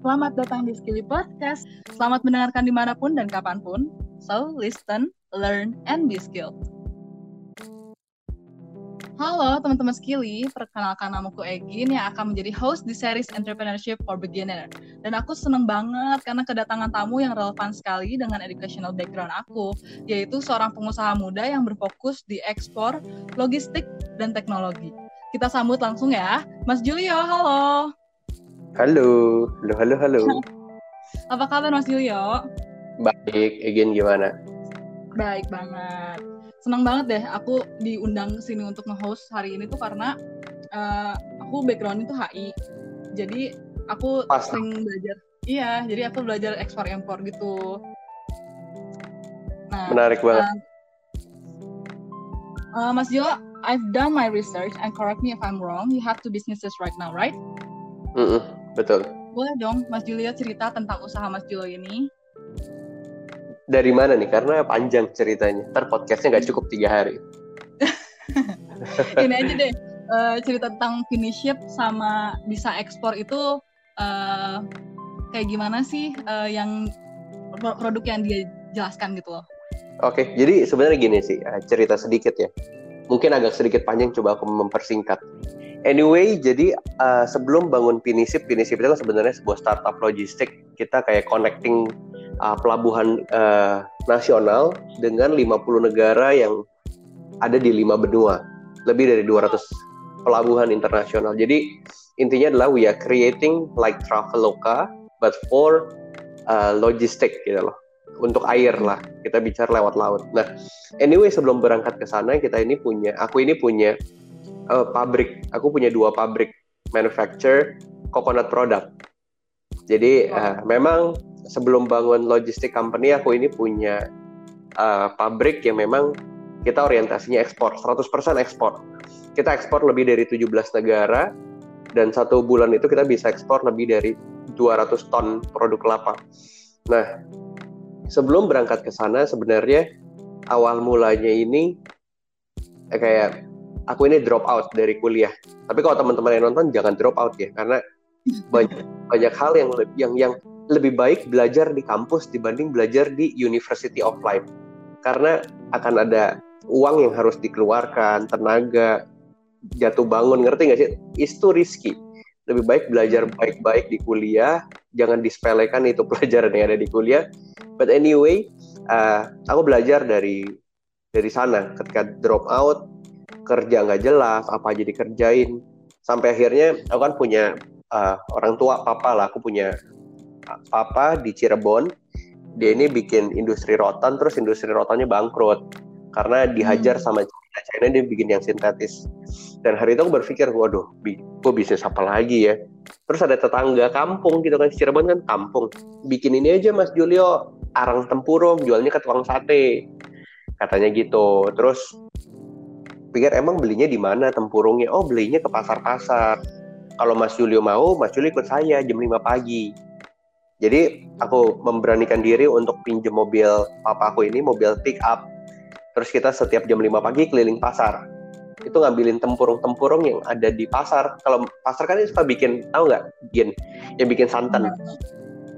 Selamat datang di Skilly Podcast. Selamat mendengarkan di mana pun dan kapan pun. So, listen, learn, and be skilled. Halo teman-teman Skilly, perkenalkan namaku Egin yang akan menjadi host di series Entrepreneurship for Beginner. Dan aku seneng banget karena kedatangan tamu yang relevan sekali dengan educational background aku, yaitu seorang pengusaha muda yang berfokus di ekspor, logistik, dan teknologi. Kita sambut langsung ya, Mas Julio, halo! Halo, halo, halo, halo. Apa kabar Mas Julio? Baik, Egin gimana? Baik banget. Senang banget deh aku diundang ke sini untuk nge-host hari ini tuh karena uh, aku background itu HI. Jadi aku Pas. sering belajar. Iya, jadi aku belajar ekspor impor gitu. Nah, Menarik banget. uh, Mas Julio, I've done my research and correct me if I'm wrong. You have two businesses right now, right? Mm-mm, betul. Boleh dong Mas Julio cerita tentang usaha Mas Julio ini? Dari mana nih? Karena panjang ceritanya. Ntar podcastnya nggak cukup tiga hari. ini aja deh eh, cerita tentang finiship sama bisa ekspor itu eh, kayak gimana sih eh, yang pro- produk yang dia jelaskan gitu loh. Oke, jadi sebenarnya gini sih, cerita sedikit ya. Mungkin agak sedikit panjang, coba aku mempersingkat. Anyway, jadi eh, sebelum bangun Pinisip, Pinisip itu kan sebenarnya sebuah startup logistik. Kita kayak connecting eh, pelabuhan eh, nasional dengan 50 negara yang ada di lima benua. Lebih dari 200 pelabuhan internasional. Jadi intinya adalah we are creating like Traveloka but for uh, logistik gitu loh. Untuk air lah, kita bicara lewat laut. Nah, anyway sebelum berangkat ke sana kita ini punya, aku ini punya uh, pabrik. Aku punya dua pabrik manufacture coconut product. Jadi uh, memang sebelum bangun logistik company aku ini punya uh, pabrik yang memang kita orientasinya ekspor, 100% ekspor. Kita ekspor lebih dari 17 negara dan satu bulan itu kita bisa ekspor lebih dari 200 ton produk kelapa. Nah, sebelum berangkat ke sana sebenarnya awal mulanya ini kayak aku ini drop out dari kuliah. Tapi kalau teman-teman yang nonton jangan drop out ya karena banyak banyak hal yang yang yang lebih baik belajar di kampus dibanding belajar di University of Life. Karena akan ada uang yang harus dikeluarkan, tenaga, jatuh bangun, ngerti nggak sih? Itu risky. Lebih baik belajar baik-baik di kuliah, jangan disepelekan itu pelajaran yang ada di kuliah. But anyway, uh, aku belajar dari dari sana. Ketika drop out, kerja nggak jelas, apa aja dikerjain. Sampai akhirnya aku kan punya uh, orang tua, papa lah. Aku punya uh, papa di Cirebon. Dia ini bikin industri rotan, terus industri rotannya bangkrut karena dihajar Hmm. sama China, China dia bikin yang sintetis. Dan hari itu aku berpikir, waduh, bi gue bisnis apa lagi ya? Terus ada tetangga kampung gitu kan, Cirebon kan kampung. Bikin ini aja Mas Julio, arang tempurung, jualnya ke tukang sate. Katanya gitu. Terus pikir emang belinya di mana tempurungnya? Oh belinya ke pasar-pasar. Kalau Mas Julio mau, Mas Julio ikut saya jam 5 pagi. Jadi aku memberanikan diri untuk pinjam mobil papa aku ini, mobil pick up terus kita setiap jam 5 pagi keliling pasar. Itu ngambilin tempurung-tempurung yang ada di pasar. Kalau pasar kan suka bikin tahu nggak? Gin yang bikin santan.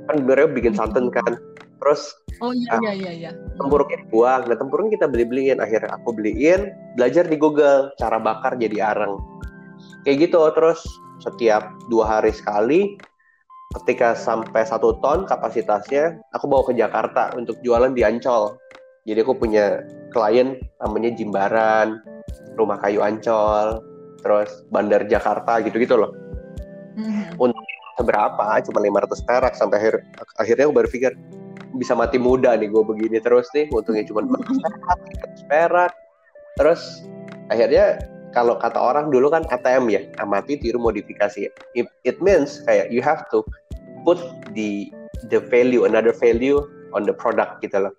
Kan mereka bikin santan kan terus Oh iya Ah. iya iya iya. tempurungnya dibuang nah tempurung kita beli-beliin akhirnya aku beliin belajar di Google cara bakar jadi arang kayak gitu terus setiap dua hari sekali ketika sampai satu ton kapasitasnya aku bawa ke Jakarta untuk jualan di Ancol jadi aku punya klien namanya Jimbaran rumah kayu Ancol terus Bandar Jakarta gitu-gitu loh Mhm. seberapa cuma 500 perak sampai akhir akhirnya aku berpikir bisa mati muda nih gue begini terus nih untungnya cuma 500 perak 500 perak. Terus akhirnya kalau kata orang dulu kan ATM ya amati tiru modifikasi. It, it means kayak you have to put the the value another value on the product gitu loh.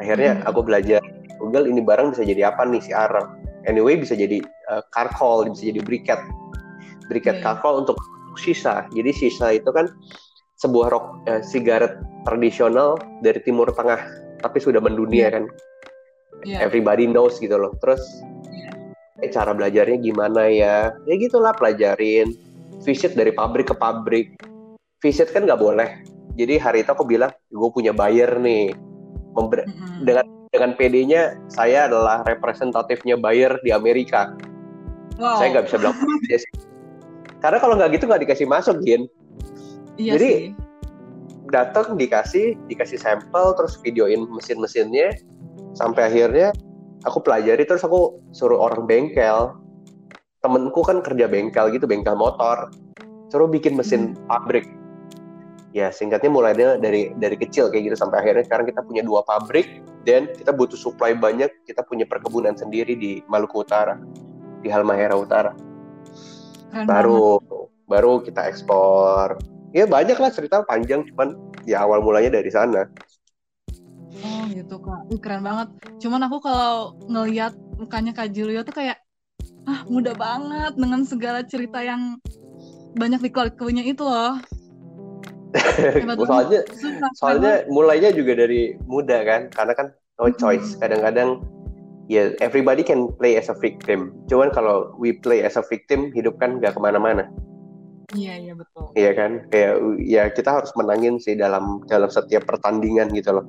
Akhirnya Hmm. aku belajar Google ini barang bisa jadi apa nih si arang anyway bisa jadi uh, carcoal bisa jadi briquet briquet Iya. carcoal untuk sisa. Jadi sisa itu kan sebuah rok eh, sigaret tradisional dari Timur Tengah tapi sudah mendunia kan Iya. everybody knows gitu loh terus Iya. eh, cara belajarnya gimana ya ya gitulah pelajarin visit dari pabrik ke pabrik visit kan nggak boleh. Jadi hari itu aku bilang, gue punya buyer nih. Member mm-hmm. Dengan dengan PD-nya, saya adalah representatifnya buyer di Amerika. Wow. Saya nggak bisa bilang Karena kalau nggak gitu nggak dikasih masuk, Gin. Iya Jadi datang dikasih dikasih sampel terus videoin mesin-mesinnya. Sampai akhirnya aku pelajari terus aku suruh orang bengkel. Temenku kan kerja bengkel gitu bengkel motor. Suruh bikin mesin hmm. pabrik. Ya singkatnya mulainya dari dari kecil kayak gitu. Sampai akhirnya sekarang kita punya dua pabrik. Dan kita butuh supply banyak. Kita punya perkebunan sendiri di Maluku Utara. Di Halmahera Utara. Keren baru banget. baru kita ekspor ya banyak lah cerita panjang cuman ya awal mulanya dari sana. Oh gitu kak. Keren banget. Cuman aku kalau ngelihat mukanya kak Julio tuh kayak ah muda banget dengan segala cerita yang banyak dikelikunya itu loh. Soalnya soalnya mulainya juga dari muda kan karena kan no choice. Kadang-kadang ya yeah, everybody can play as a victim. Cuman kalau we play as a victim hidup kan nggak ke mana-mana Iya iya betul. Iya kan, kayak ya kita harus menangin sih dalam dalam setiap pertandingan gitu loh.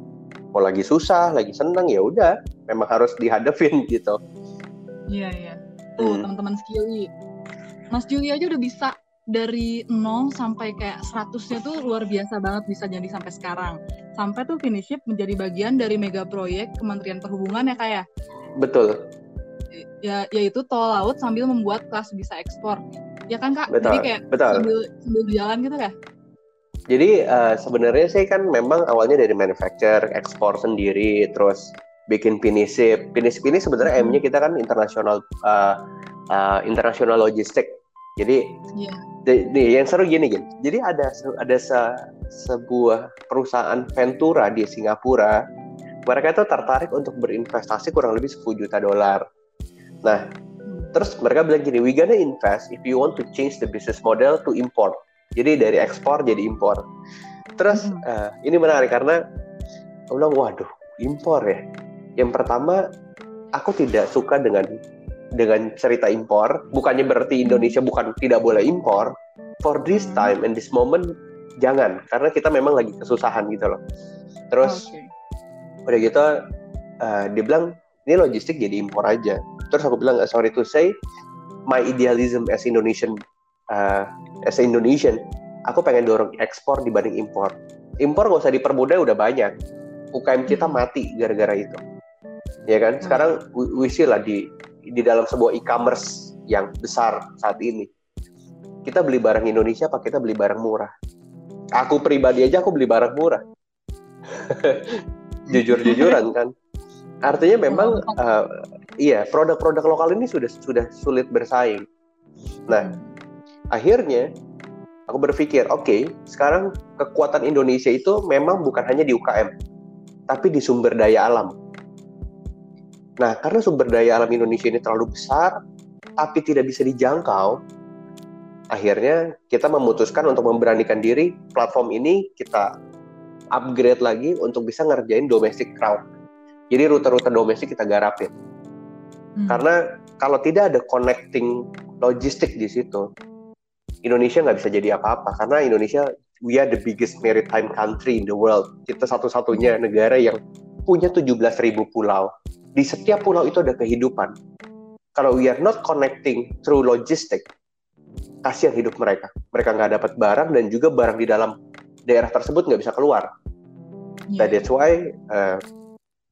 Mau lagi susah, lagi senang ya udah, memang harus dihadapin gitu. Iya iya. Tuh hmm. teman-teman skilly, Mas Juli aja udah bisa dari 0 sampai kayak 100-nya tuh luar biasa banget bisa jadi sampai sekarang. Sampai tuh finiship menjadi bagian dari mega proyek Kementerian Perhubungan ya kayak. Ya? Betul. Ya, yaitu tol laut sambil membuat kelas bisa ekspor ya kan kak? Betul, jadi kayak betul. sambil sambil jalan gitu kan jadi uh, sebenarnya sih kan memang awalnya dari manufacture ekspor sendiri terus bikin pinisip pinisip ini sebenarnya hmm. M-nya kita kan internasional uh, uh, internasional logistik. Jadi yeah. nih yang seru gini gini jadi ada ada se, sebuah perusahaan Ventura di Singapura. Mereka itu tertarik untuk berinvestasi kurang lebih 10 juta dolar. Nah Terus mereka bilang gini, we gonna invest if you want to change the business model to import. Jadi dari ekspor jadi impor. Terus mm -hmm. uh, ini menarik karena aku bilang, waduh, impor ya. Yang pertama, aku tidak suka dengan dengan cerita impor. Bukannya berarti Indonesia bukan tidak boleh impor. For this mm-hmm. time and this moment, jangan. Karena kita memang lagi kesusahan gitu loh. Terus okay. udah gitu, uh, dia bilang ini logistik jadi impor aja. Terus aku bilang sorry to say my idealism as Indonesian uh, as Indonesian aku pengen dorong ekspor dibanding impor. Impor gak usah dipermudah udah banyak. UKM kita hmm. mati gara-gara itu. Ya kan? Hmm. sekarang we, see lah di di dalam sebuah e-commerce yang besar saat ini. Kita beli barang Indonesia apa kita beli barang murah? Aku pribadi aja aku beli barang murah. Jujur-jujuran kan Artinya memang uh, iya produk-produk lokal ini sudah sudah sulit bersaing. Nah, akhirnya aku berpikir, oke, okay, sekarang kekuatan Indonesia itu memang bukan hanya di UKM, tapi di sumber daya alam. Nah, karena sumber daya alam Indonesia ini terlalu besar, tapi tidak bisa dijangkau, akhirnya kita memutuskan untuk memberanikan diri platform ini kita upgrade lagi untuk bisa ngerjain domestic crowd jadi rute-rute domestik kita garapin. Hmm. Karena kalau tidak ada connecting logistik di situ, Indonesia nggak bisa jadi apa-apa. Karena Indonesia we are the biggest maritime country in the world. Kita satu-satunya negara yang punya 17.000 pulau. Di setiap pulau itu ada kehidupan. Kalau we are not connecting through logistik, kasihan hidup mereka. Mereka nggak dapat barang dan juga barang di dalam daerah tersebut nggak bisa keluar. Yeah. that's why uh,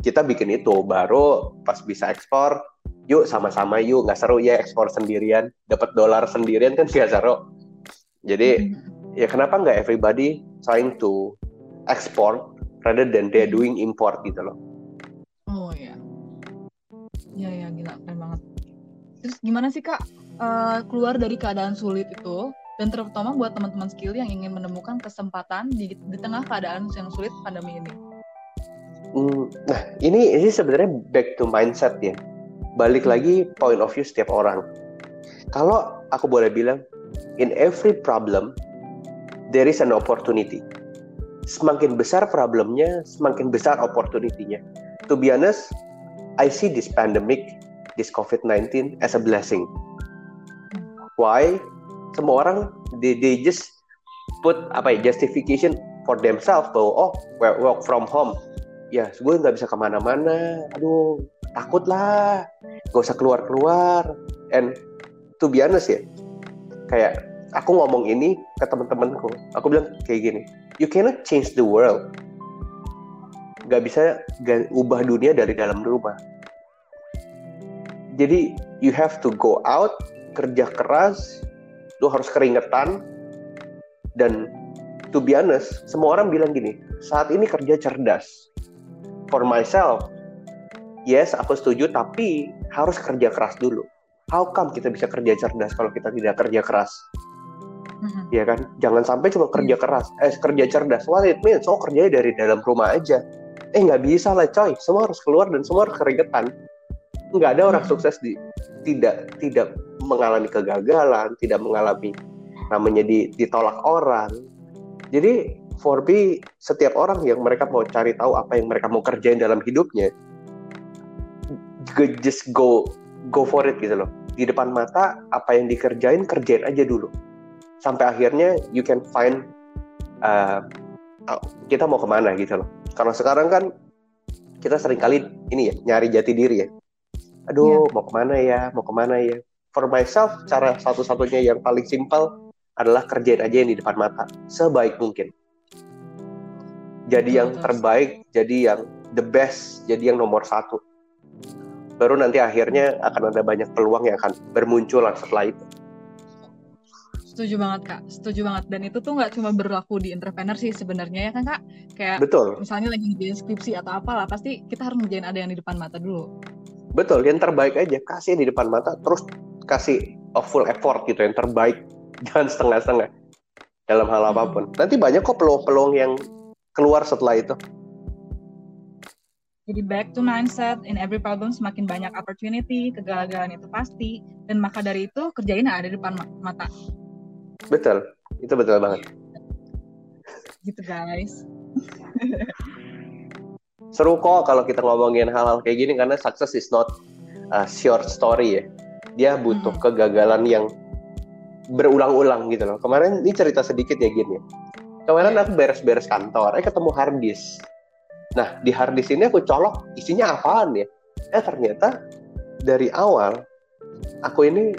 kita bikin itu baru pas bisa ekspor yuk sama-sama yuk nggak seru ya ekspor sendirian dapat dolar sendirian kan gak seru. Jadi mm-hmm. ya kenapa nggak everybody trying to export rather than they doing import gitu loh. Oh ya ya ya gila keren banget. Terus gimana sih kak uh, keluar dari keadaan sulit itu? Dan terutama buat teman-teman skill yang ingin menemukan kesempatan di, di tengah keadaan yang sulit pandemi ini Hmm, nah, ini ini sebenarnya back to mindset ya. Balik lagi point of view setiap orang. Kalau aku boleh bilang, in every problem there is an opportunity. Semakin besar problemnya, semakin besar opportunity-nya. To be honest, I see this pandemic, this COVID-19 as a blessing. Why? Semua orang they, they just put apa ya justification for themselves bahwa oh work from home ya gue nggak bisa ke mana-mana. Aduh takut lah. Gak usah keluar-keluar. And to be honest ya kayak aku ngomong ini ke teman-temanku aku bilang kayak gini you cannot change the world. Gak bisa gak, ubah dunia dari dalam rumah. Jadi you have to go out kerja keras lu harus keringetan. Dan to be honest semua orang bilang gini saat ini kerja cerdas for myself, yes aku setuju, tapi harus kerja keras dulu. How come kita bisa kerja cerdas kalau kita tidak kerja keras? Mm-hmm. Ya kan, jangan sampai cuma kerja mm. keras, eh kerja cerdas. What it means? Oh kerjanya dari dalam rumah aja. Eh nggak bisa lah coy, semua harus keluar dan semua harus keringetan. Nggak ada orang mm-hmm. sukses di tidak tidak mengalami kegagalan, tidak mengalami namanya di, ditolak orang. Jadi for me setiap orang yang mereka mau cari tahu apa yang mereka mau kerjain dalam hidupnya just go go for it gitu loh. Di depan mata apa yang dikerjain kerjain aja dulu. Sampai akhirnya you can find uh, kita mau ke mana gitu loh. Karena sekarang kan kita sering kali ini ya nyari jati diri ya. Aduh yeah. mau ke mana ya mau ke mana ya. For myself cara satu-satunya yang paling simpel adalah kerjain aja yang di depan mata sebaik mungkin jadi yang terbaik, jadi yang the best, jadi yang nomor satu. Baru nanti akhirnya akan ada banyak peluang yang akan bermunculan setelah itu. Setuju banget kak, setuju banget. Dan itu tuh nggak cuma berlaku di entrepreneur sih sebenarnya ya kan kak? Kayak Betul. misalnya lagi di skripsi atau apalah, pasti kita harus ngerjain ada yang di depan mata dulu. Betul, yang terbaik aja kasih di depan mata, terus kasih a full effort gitu yang terbaik, jangan setengah-setengah dalam hal hmm. apa pun. Nanti banyak kok peluang-peluang yang keluar setelah itu. Jadi back to mindset, in every problem semakin banyak opportunity, kegagalan itu pasti, dan maka dari itu kerjain ada di depan mata. Betul, itu betul banget. Gitu guys. Seru kok kalau kita ngomongin hal-hal kayak gini karena success is not a short story ya. Dia butuh hmm. kegagalan yang berulang-ulang gitu loh. Kemarin ini cerita sedikit ya gini. Kemarin aku beres-beres kantor, eh ketemu harddisk. Nah, di harddisk ini aku colok isinya apaan ya? Eh ternyata dari awal aku ini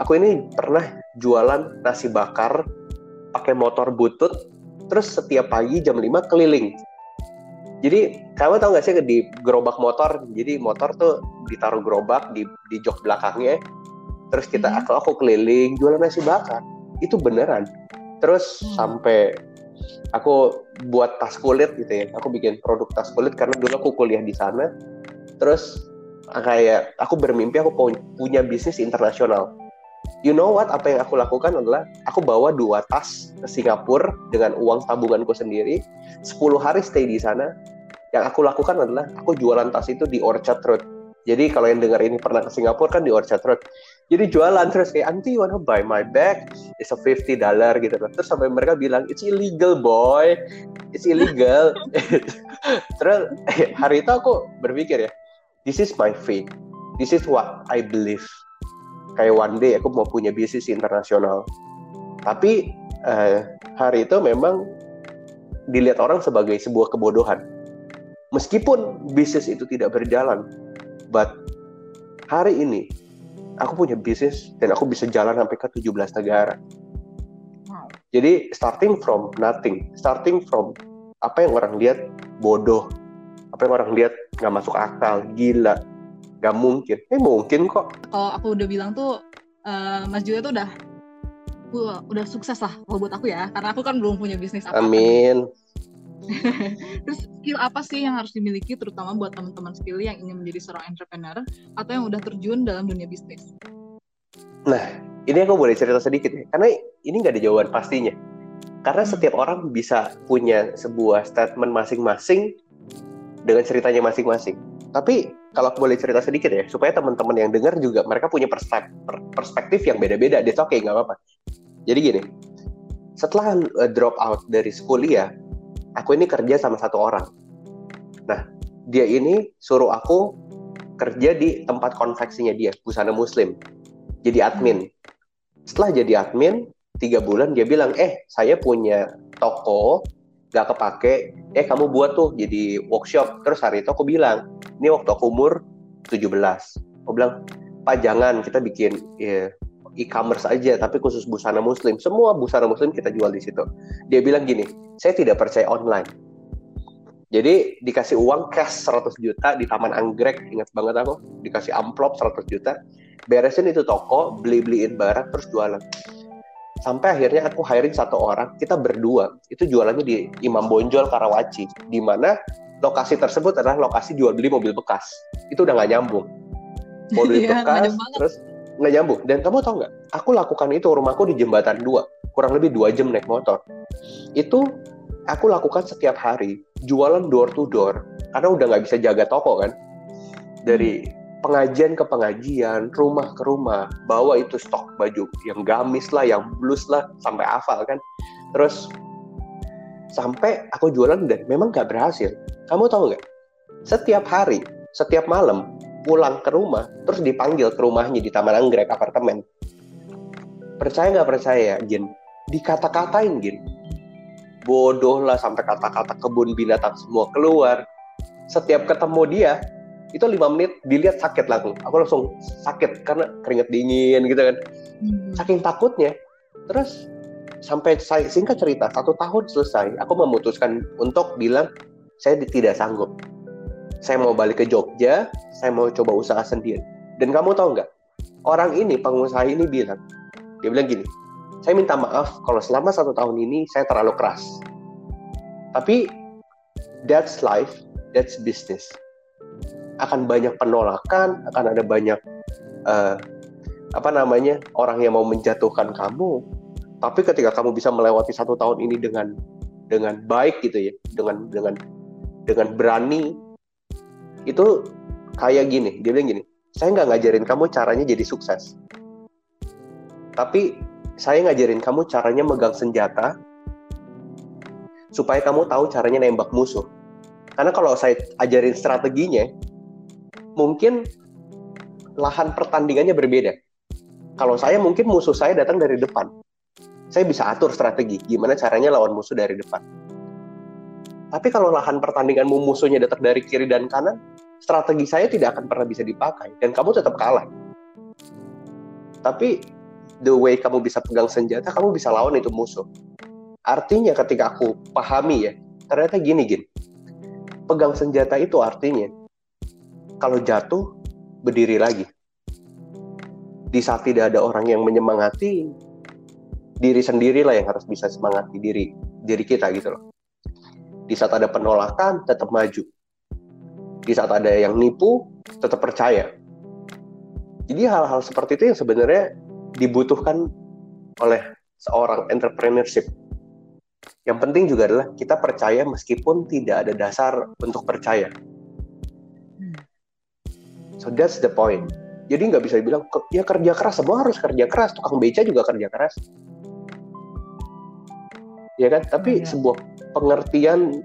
aku ini pernah jualan nasi bakar pakai motor butut terus setiap pagi jam 5 keliling. Jadi kamu tahu nggak sih di gerobak motor, jadi motor tuh ditaruh gerobak di di jok belakangnya, terus kita hmm. aku aku keliling jualan nasi bakar, itu beneran. Terus hmm. sampai aku buat tas kulit gitu ya. Aku bikin produk tas kulit karena dulu aku kuliah di sana. Terus kayak aku bermimpi aku punya bisnis internasional. You know what? Apa yang aku lakukan adalah aku bawa dua tas ke Singapura dengan uang tabunganku sendiri. 10 hari stay di sana. Yang aku lakukan adalah aku jualan tas itu di Orchard Road. Jadi kalau yang dengar ini pernah ke Singapura kan di Orchard Road. Jadi jualan terus kayak anti wanna buy my bag? It's a 50 dollar gitu loh. Terus sampai mereka bilang it's illegal boy, it's illegal. terus hari itu aku berpikir ya, this is my faith, this is what I believe. Kayak one day aku mau punya bisnis internasional. Tapi uh, hari itu memang dilihat orang sebagai sebuah kebodohan. Meskipun bisnis itu tidak berjalan, but hari ini aku punya bisnis dan aku bisa jalan sampai ke 17 negara. Wow. Jadi starting from nothing, starting from apa yang orang lihat bodoh, apa yang orang lihat nggak masuk akal, gila, nggak mungkin. Eh mungkin kok. Kalau aku udah bilang tuh uh, Mas Julia tuh udah udah sukses lah kalau buat aku ya, karena aku kan belum punya bisnis apa. Amin. Terus skill apa sih yang harus dimiliki terutama buat teman-teman skill yang ingin menjadi seorang entrepreneur atau yang udah terjun dalam dunia bisnis? Nah, ini aku boleh cerita sedikit ya, karena ini nggak ada jawaban pastinya. Karena hmm. setiap orang bisa punya sebuah statement masing-masing dengan ceritanya masing-masing. Tapi kalau aku boleh cerita sedikit ya, supaya teman-teman yang dengar juga mereka punya perspektif, perspektif yang beda-beda. Dia oke, okay, nggak apa-apa. Jadi gini, setelah uh, drop out dari kuliah, aku ini kerja sama satu orang. Nah, dia ini suruh aku kerja di tempat konveksinya dia, busana muslim. Jadi admin. Setelah jadi admin, tiga bulan dia bilang eh saya punya toko gak kepake eh kamu buat tuh jadi workshop terus hari itu aku bilang ini waktu aku umur 17 aku bilang pak jangan kita bikin ya, e-commerce aja tapi khusus busana muslim. Semua busana muslim kita jual di situ. Dia bilang gini saya tidak percaya online. Jadi dikasih uang cash 100 juta di Taman Anggrek ingat banget aku dikasih amplop 100 juta beresin itu toko beli-beliin barang terus jualan. Sampai akhirnya aku hiring satu orang kita berdua itu jualannya di Imam Bonjol Karawaci di mana lokasi tersebut adalah lokasi jual beli mobil bekas. Itu udah nggak nyambung. Mobil yeah, bekas terus nggak nyambung. Dan kamu tau nggak? Aku lakukan itu rumahku di jembatan dua. Kurang lebih dua jam naik motor. Itu aku lakukan setiap hari jualan door to door. Karena udah nggak bisa jaga toko kan? Dari pengajian ke pengajian, rumah ke rumah, bawa itu stok baju yang gamis lah, yang blus lah, sampai hafal kan. Terus sampai aku jualan dan memang gak berhasil. Kamu tahu nggak? Setiap hari, setiap malam pulang ke rumah, terus dipanggil ke rumahnya di Taman Anggrek apartemen. Percaya nggak percaya, Jin? Dikata-katain, Jin. Bodoh lah sampai kata-kata kebun binatang semua keluar. Setiap ketemu dia, itu lima menit dilihat sakit langsung aku langsung sakit karena keringet dingin gitu kan hmm. saking takutnya terus sampai saya singkat cerita satu tahun selesai aku memutuskan untuk bilang saya tidak sanggup saya mau balik ke Jogja saya mau coba usaha sendiri. Dan kamu tahu nggak? Orang ini pengusaha ini bilang dia bilang gini saya minta maaf kalau selama satu tahun ini saya terlalu keras. Tapi that's life that's business. Akan banyak penolakan, akan ada banyak uh, apa namanya orang yang mau menjatuhkan kamu. Tapi ketika kamu bisa melewati satu tahun ini dengan dengan baik gitu ya, dengan dengan dengan berani, itu kayak gini. Dia bilang gini, saya nggak ngajarin kamu caranya jadi sukses, tapi saya ngajarin kamu caranya megang senjata supaya kamu tahu caranya nembak musuh. Karena kalau saya ajarin strateginya, mungkin lahan pertandingannya berbeda. Kalau saya mungkin musuh saya datang dari depan. Saya bisa atur strategi gimana caranya lawan musuh dari depan. Tapi kalau lahan pertandinganmu musuhnya datang dari kiri dan kanan, strategi saya tidak akan pernah bisa dipakai dan kamu tetap kalah. Tapi the way kamu bisa pegang senjata, kamu bisa lawan itu musuh. Artinya ketika aku pahami ya, ternyata gini gini. Pegang senjata itu artinya kalau jatuh berdiri lagi. Di saat tidak ada orang yang menyemangati, diri sendirilah yang harus bisa semangati diri diri kita gitu loh. Di saat ada penolakan, tetap maju. Di saat ada yang nipu, tetap percaya. Jadi hal-hal seperti itu yang sebenarnya dibutuhkan oleh seorang entrepreneurship. Yang penting juga adalah kita percaya meskipun tidak ada dasar untuk percaya. So that's the point. Jadi nggak bisa dibilang ya kerja keras semua harus kerja keras. Tukang beca juga kerja keras. Ya kan? Tapi ya. sebuah pengertian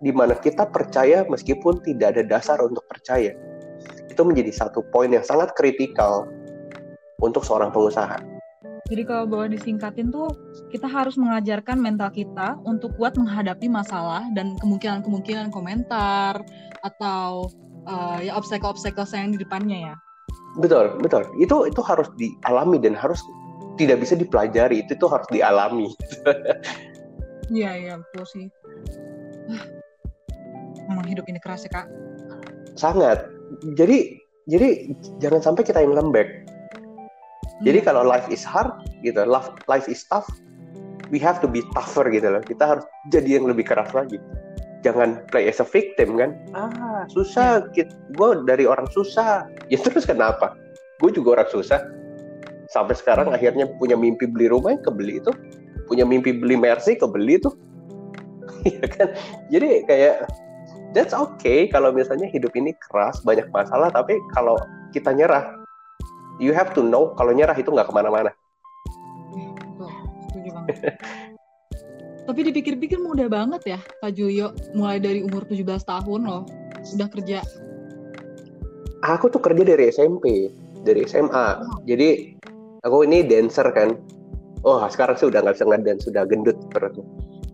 di mana kita percaya meskipun tidak ada dasar untuk percaya. Itu menjadi satu poin yang sangat kritikal untuk seorang pengusaha. Jadi kalau boleh disingkatin tuh kita harus mengajarkan mental kita untuk kuat menghadapi masalah dan kemungkinan-kemungkinan komentar atau uh, ya obstacle-obstacle yang di depannya ya. Betul, betul. Itu itu harus dialami dan harus tidak bisa dipelajari. Itu tuh harus dialami. Iya, iya, betul sih. Memang hidup ini keras ya, Kak. Sangat. Jadi jadi jangan sampai kita yang lembek. Jadi hmm. kalau life is hard gitu, life life is tough, we have to be tougher gitu loh. Kita harus jadi yang lebih keras lagi jangan play as a victim kan ah susah yeah. gue dari orang susah ya terus kenapa gue juga orang susah sampai sekarang hmm. akhirnya punya mimpi beli rumah yang kebeli itu punya mimpi beli Mercy kebeli itu ya kan jadi kayak that's okay kalau misalnya hidup ini keras banyak masalah tapi kalau kita nyerah you have to know kalau nyerah itu nggak ke mana-mana Tapi dipikir-pikir mudah banget ya Pak Juyo, mulai dari umur 17 tahun loh, udah kerja. Aku tuh kerja dari SMP, dari SMA. Oh. Jadi aku ini dancer kan. Oh sekarang sih udah nggak bisa ngedance, sudah gendut perutnya.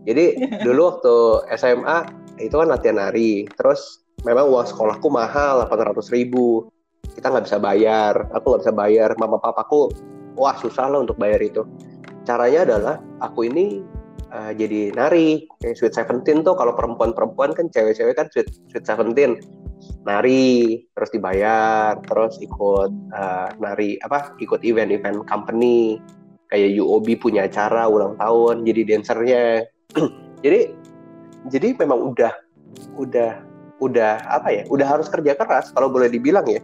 Jadi dulu waktu SMA itu kan latihan nari, terus memang uang sekolahku mahal 800 ribu. Kita nggak bisa bayar. Aku nggak bisa bayar. Mama papaku wah susah lah untuk bayar itu. Caranya adalah aku ini uh, jadi nari. Kayak Sweet Seventeen tuh kalau perempuan-perempuan kan cewek-cewek kan Sweet Sweet Seventeen. Nari terus dibayar terus ikut uh, nari apa ikut event-event company kayak UOB punya acara ulang tahun jadi dancernya. Jadi jadi memang udah udah udah apa ya udah harus kerja keras kalau boleh dibilang ya.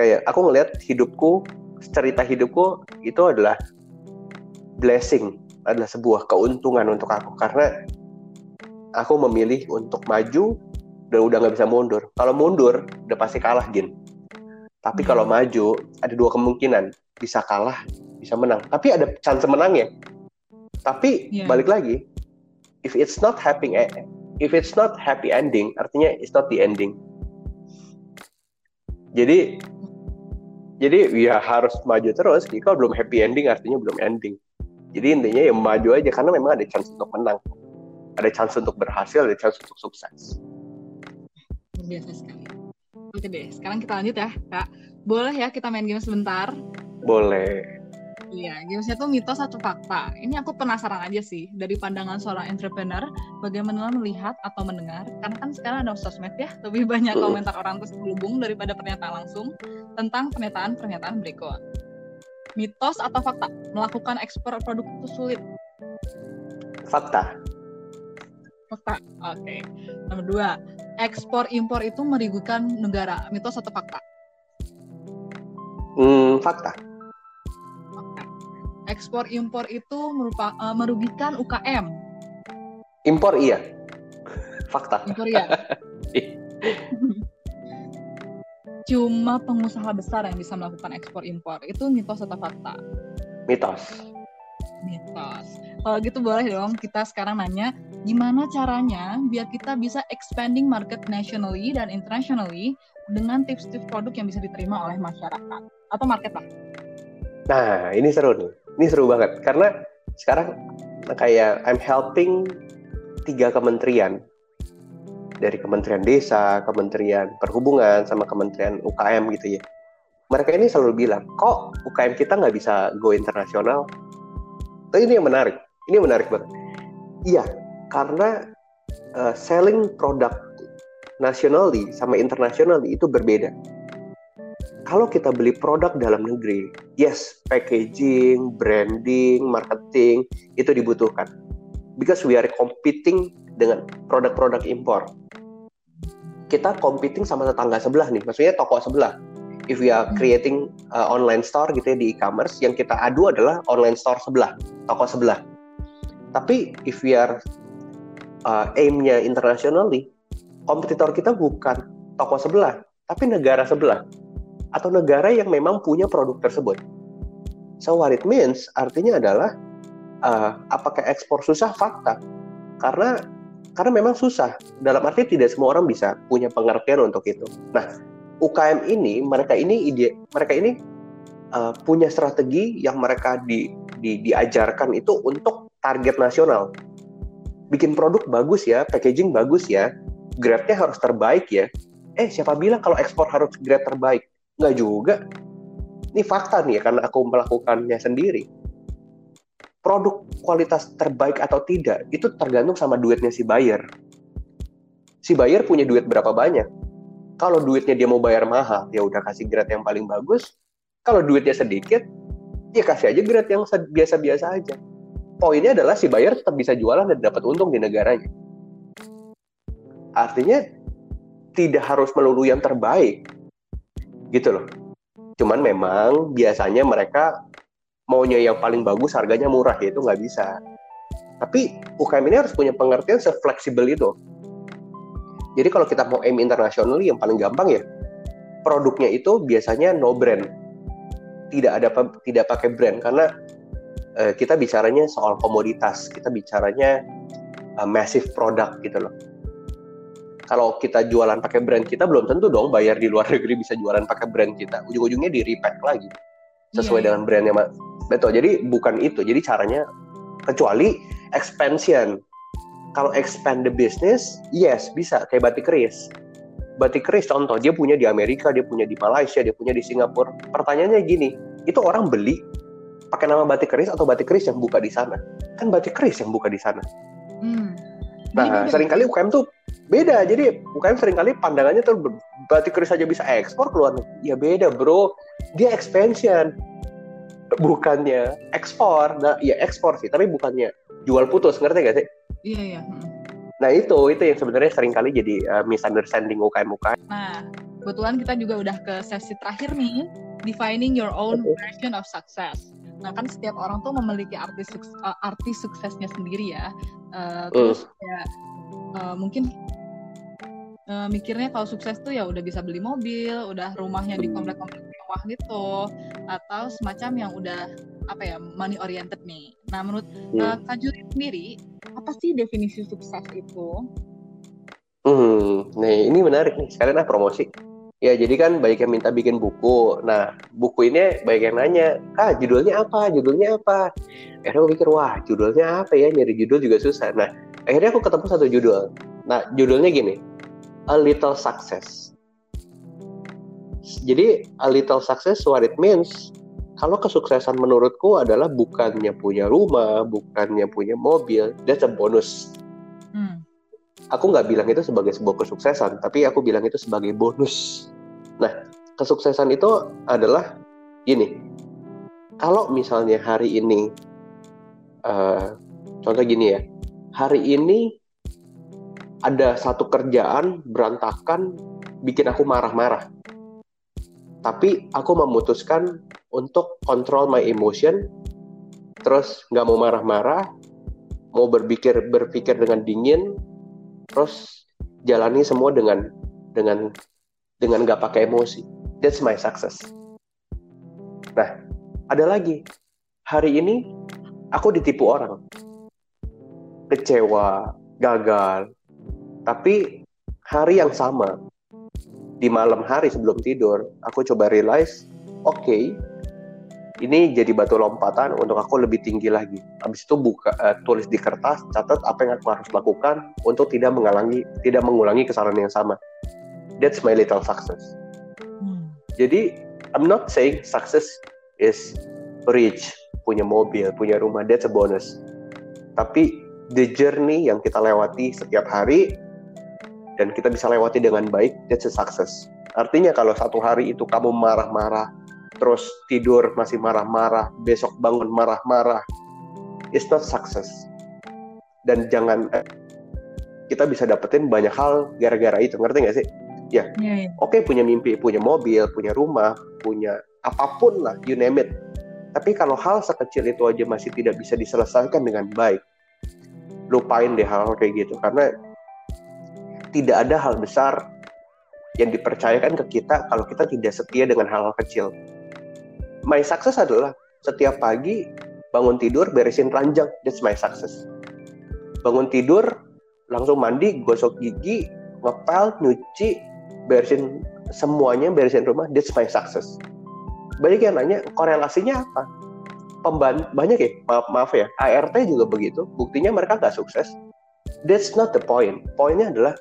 Kayak aku ngelihat hidupku cerita hidupku itu adalah blessing adalah sebuah keuntungan untuk aku. Karena aku memilih untuk maju dan udah nggak bisa mundur. Kalau mundur udah pasti kalah gin. Tapi hmm. kalau maju ada dua kemungkinan. Bisa kalah bisa menang. Tapi ada chance menang ya. Tapi yeah. balik lagi if it's not happy eh, if it's not happy ending artinya it's not the ending. Jadi jadi ya harus maju terus. Kalau belum happy ending artinya belum ending. Jadi intinya ya maju aja karena memang ada chance untuk menang. Ada chance untuk berhasil ada chance untuk sukses. Biasa sekali. Oke deh sekarang kita lanjut ya kak. Boleh ya kita main game sebentar? Boleh Iya, gamesnya tuh mitos atau fakta. Ini aku penasaran aja sih, dari pandangan seorang entrepreneur, bagaimana melihat atau mendengar, karena kan sekarang ada sosmed ya, lebih banyak komentar orang terselubung daripada pernyataan langsung tentang pernyataan-pernyataan berikut. Mitos atau fakta, melakukan ekspor produk itu sulit? Fakta. Fakta, oke. Okay. Nomor dua, ekspor impor itu merugikan negara, mitos atau fakta? Hmm, fakta ekspor impor itu merupa, uh, merugikan UKM. Impor iya. Fakta. Impor iya. Cuma pengusaha besar yang bisa melakukan ekspor impor. Itu mitos atau fakta? Mitos. Mitos. Kalau gitu boleh dong kita sekarang nanya gimana caranya biar kita bisa expanding market nationally dan internationally dengan tips-tips produk yang bisa diterima oleh masyarakat atau market lah. Nah, ini seru nih ini seru banget karena sekarang kayak I'm helping tiga kementerian dari Kementerian Desa, Kementerian Perhubungan, sama Kementerian UKM gitu ya. Mereka ini selalu bilang, kok UKM kita nggak bisa go internasional? Tapi ini yang menarik, ini yang menarik banget. Iya, karena uh, selling produk nasionally sama internasionally itu berbeda kalau kita beli produk dalam negeri, yes, packaging, branding, marketing itu dibutuhkan. Because we are competing dengan produk-produk impor. Kita competing sama tetangga sebelah nih, maksudnya toko sebelah. If we are creating uh, online store gitu ya di e-commerce, yang kita adu adalah online store sebelah, toko sebelah. Tapi if we are uh, aim-nya internationally, kompetitor kita bukan toko sebelah, tapi negara sebelah atau negara yang memang punya produk tersebut. So what it means artinya adalah uh, apakah ekspor susah fakta karena karena memang susah dalam arti tidak semua orang bisa punya pengertian untuk itu. Nah UKM ini mereka ini ide mereka ini uh, punya strategi yang mereka di, di, diajarkan itu untuk target nasional. Bikin produk bagus ya, packaging bagus ya, grade-nya harus terbaik ya. Eh siapa bilang kalau ekspor harus grade terbaik? Nggak juga. Ini fakta nih ya, karena aku melakukannya sendiri. Produk kualitas terbaik atau tidak, itu tergantung sama duitnya si buyer. Si buyer punya duit berapa banyak. Kalau duitnya dia mau bayar mahal, ya udah kasih grade yang paling bagus. Kalau duitnya sedikit, ya kasih aja grade yang biasa-biasa aja. Poinnya adalah si buyer tetap bisa jualan dan dapat untung di negaranya. Artinya tidak harus melulu yang terbaik, gitu loh. Cuman memang biasanya mereka maunya yang paling bagus harganya murah ya itu nggak bisa. Tapi UKM ini harus punya pengertian sefleksibel itu. Jadi kalau kita mau aim internasional yang paling gampang ya produknya itu biasanya no brand. Tidak ada tidak pakai brand karena uh, kita bicaranya soal komoditas kita bicaranya uh, massive product gitu loh kalau kita jualan pakai brand kita belum tentu dong bayar di luar negeri bisa jualan pakai brand kita ujung-ujungnya di repack lagi sesuai yeah, iya. dengan brandnya Betul. Jadi bukan itu. Jadi caranya kecuali expansion. Kalau expand the business, yes bisa kayak batik keris. Batik keris contoh dia punya di Amerika, dia punya di Malaysia, dia punya di Singapura. Pertanyaannya gini, itu orang beli pakai nama batik keris atau batik keris yang buka di sana? Kan batik keris yang buka di sana. Hmm. Nah, sering kali UKM tuh beda. Jadi UKM sering kali pandangannya tuh batik keris aja bisa ekspor keluar Ya beda, Bro. Dia expansion. Bukannya ekspor. Nah, ya ekspor sih, tapi bukannya jual putus, ngerti gak sih? Iya, iya. Hmm. Nah, itu itu yang sebenarnya sering kali jadi uh, misunderstanding UKM UKM. Nah, kebetulan kita juga udah ke sesi terakhir nih, defining your own version of success. Nah kan setiap orang tuh memiliki arti sukses, uh, arti suksesnya sendiri ya. Uh, terus uh. ya uh, mungkin uh, mikirnya kalau sukses tuh ya udah bisa beli mobil, udah rumahnya di komplek-komplek mewah gitu, atau semacam yang udah apa ya money oriented nih. Nah menurut uh, Kak sendiri apa sih definisi sukses itu? Hmm, nih ini menarik nih. Sekalian ah promosi. Ya, jadi kan banyak yang minta bikin buku. Nah, buku ini banyak yang nanya, ah judulnya apa? Judulnya apa? Akhirnya aku pikir, wah judulnya apa ya? Nyari judul juga susah. Nah, akhirnya aku ketemu satu judul. Nah, judulnya gini, A Little Success. Jadi, A Little Success, what it means, kalau kesuksesan menurutku adalah bukannya punya rumah, bukannya punya mobil, that's a bonus. Hmm. Aku nggak bilang itu sebagai sebuah kesuksesan, tapi aku bilang itu sebagai bonus. Nah, kesuksesan itu adalah gini. Kalau misalnya hari ini, uh, contoh gini ya, hari ini ada satu kerjaan berantakan, bikin aku marah-marah. Tapi aku memutuskan untuk control my emotion, terus nggak mau marah-marah, mau berpikir berpikir dengan dingin, terus jalani semua dengan dengan dengan nggak pakai emosi. That's my success. Nah, ada lagi. Hari ini aku ditipu orang. Kecewa, gagal. Tapi hari yang sama, di malam hari sebelum tidur, aku coba realize, oke, okay, ini jadi batu lompatan untuk aku lebih tinggi lagi. Habis itu buka uh, tulis di kertas, catat apa yang aku harus lakukan untuk tidak mengulangi tidak mengulangi kesalahan yang sama that's my little success. Hmm. Jadi I'm not saying success is rich, punya mobil, punya rumah, that's a bonus. Tapi the journey yang kita lewati setiap hari dan kita bisa lewati dengan baik, that's a success. Artinya kalau satu hari itu kamu marah-marah, terus tidur masih marah-marah, besok bangun marah-marah, it's not success. Dan jangan eh, kita bisa dapetin banyak hal gara-gara itu, ngerti gak sih? ya yeah, yeah. oke okay, punya mimpi punya mobil punya rumah punya apa pun lah you name it tapi kalau hal sekecil itu aja masih tidak bisa diselesaikan dengan baik lupain deh hal-hal kayak gitu karena tidak ada hal besar yang dipercayakan ke kita kalau kita tidak setia dengan hal-hal kecil. My success adalah setiap pagi bangun tidur beresin ranjang. That's my success. Bangun tidur langsung mandi gosok gigi ngepel nyuci beresin semuanya beresin rumah. That's my success. Banyak yang nanya korelasinya apa? Pemban banyak ya maaf maaf ya. ART juga begitu. Buktinya mereka nggak sukses that's not the point poinnya adalah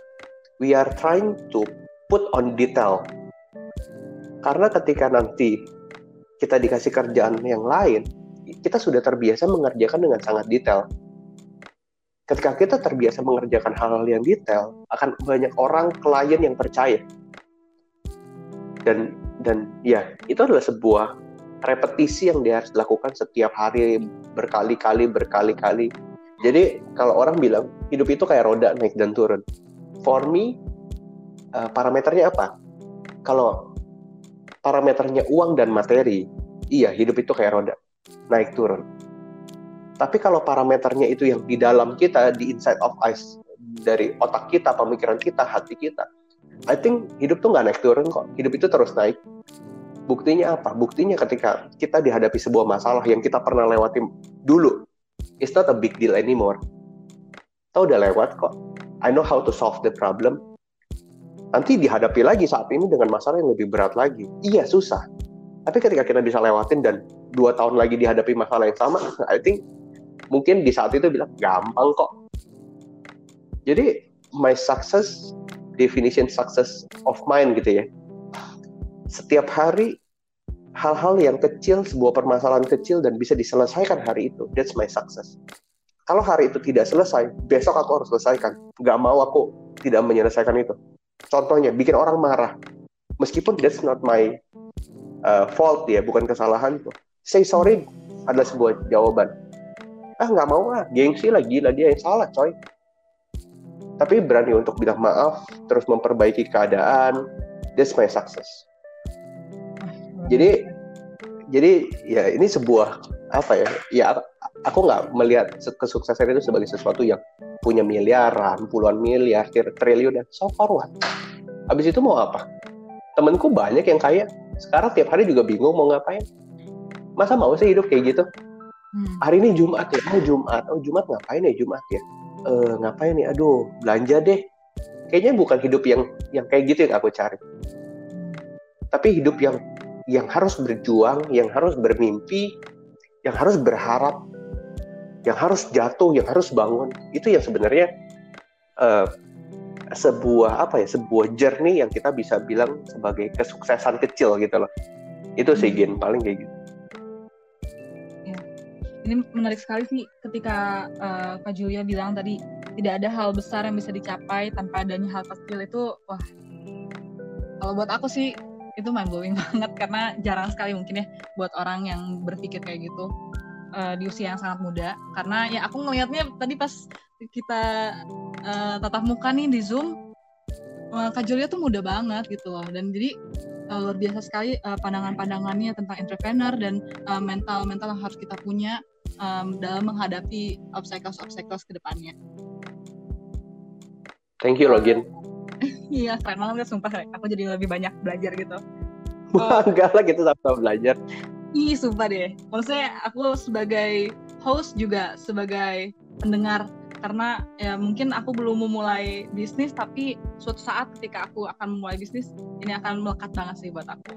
we are trying to put on detail karena ketika nanti kita dikasih kerjaan yang lain kita sudah terbiasa mengerjakan dengan sangat detail ketika kita terbiasa mengerjakan hal-hal yang detail, akan banyak orang klien yang percaya. Dan dan ya, itu adalah sebuah repetisi yang dia harus lakukan setiap hari berkali-kali berkali-kali. Jadi kalau orang bilang hidup itu kayak roda naik dan turun. For me uh, parameternya apa? Kalau parameternya uang dan materi, iya hidup itu kayak roda naik turun tapi kalau parameternya itu yang di dalam kita, di inside of us, dari otak kita, pemikiran kita, hati kita, I think hidup tuh nggak naik turun kok. Hidup itu terus naik. Buktinya apa? Buktinya ketika kita dihadapi sebuah masalah yang kita pernah lewati dulu, it's not a big deal anymore. Tahu udah lewat kok. I know how to solve the problem. Nanti dihadapi lagi saat ini dengan masalah yang lebih berat lagi. Iya susah. Tapi ketika kita bisa lewatin dan dua tahun lagi dihadapi masalah yang sama I think mungkin di saat itu bilang gampang kok jadi my success definition success of mine gitu ya setiap hari hal-hal yang kecil sebuah permasalahan kecil dan bisa diselesaikan hari itu that's my success kalau hari itu tidak selesai, besok aku harus selesaikan. Gak mau aku tidak menyelesaikan itu. Contohnya, bikin orang marah. Meskipun that's not my uh, fault ya, bukan kesalahan tuh. Say sorry adalah sebuah jawaban. Ah nggak mau ah, gengsi lah gila dia yang salah coy. Tapi berani untuk bilang maaf, terus memperbaiki keadaan, that's my success. Jadi, jadi ya ini sebuah apa ya? Ya aku nggak melihat kesuksesan itu sebagai sesuatu yang punya miliaran, puluhan miliar, triliun dan so far what? Habis itu mau apa? Temenku banyak yang kaya, sekarang tiap hari juga bingung mau ngapain. Masa mau sih hidup kayak gitu? Hmm. Hari ini Jumat ya, oh Jumat, oh Jumat ngapain ya Jumat ya? Uh, ngapain nih? Aduh, belanja deh. Kayaknya bukan hidup yang yang kayak gitu yang aku cari. Tapi hidup yang yang harus berjuang, yang harus bermimpi, yang harus berharap, yang harus jatuh, yang harus bangun, itu yang sebenarnya uh, sebuah apa ya, sebuah journey yang kita bisa bilang sebagai kesuksesan kecil gitu loh. Itu sih hmm. gen paling kayak gitu. Ya. Ini menarik sekali sih ketika uh, Kak Julia bilang tadi tidak ada hal besar yang bisa dicapai tanpa adanya hal kecil itu wah kalau buat aku sih itu mind blowing banget karena jarang sekali mungkin ya buat orang yang berpikir kayak gitu uh, di usia yang sangat muda karena ya aku ngelihatnya tadi pas kita uh, tatap muka nih di zoom uh, Kak Julia tuh muda banget gitu loh dan jadi uh, luar biasa sekali uh, pandangan-pandangannya tentang entrepreneur dan uh, mental-mental yang harus kita punya um, dalam menghadapi obstacles-obstacles ke depannya. Thank you Login. Iya, keren banget sumpah. Aku jadi lebih banyak belajar gitu. Wah, enggak lah gitu sama belajar. Ih, sumpah deh. Maksudnya aku sebagai host juga sebagai pendengar karena ya mungkin aku belum memulai bisnis tapi suatu saat ketika aku akan memulai bisnis ini akan melekat banget sih buat aku.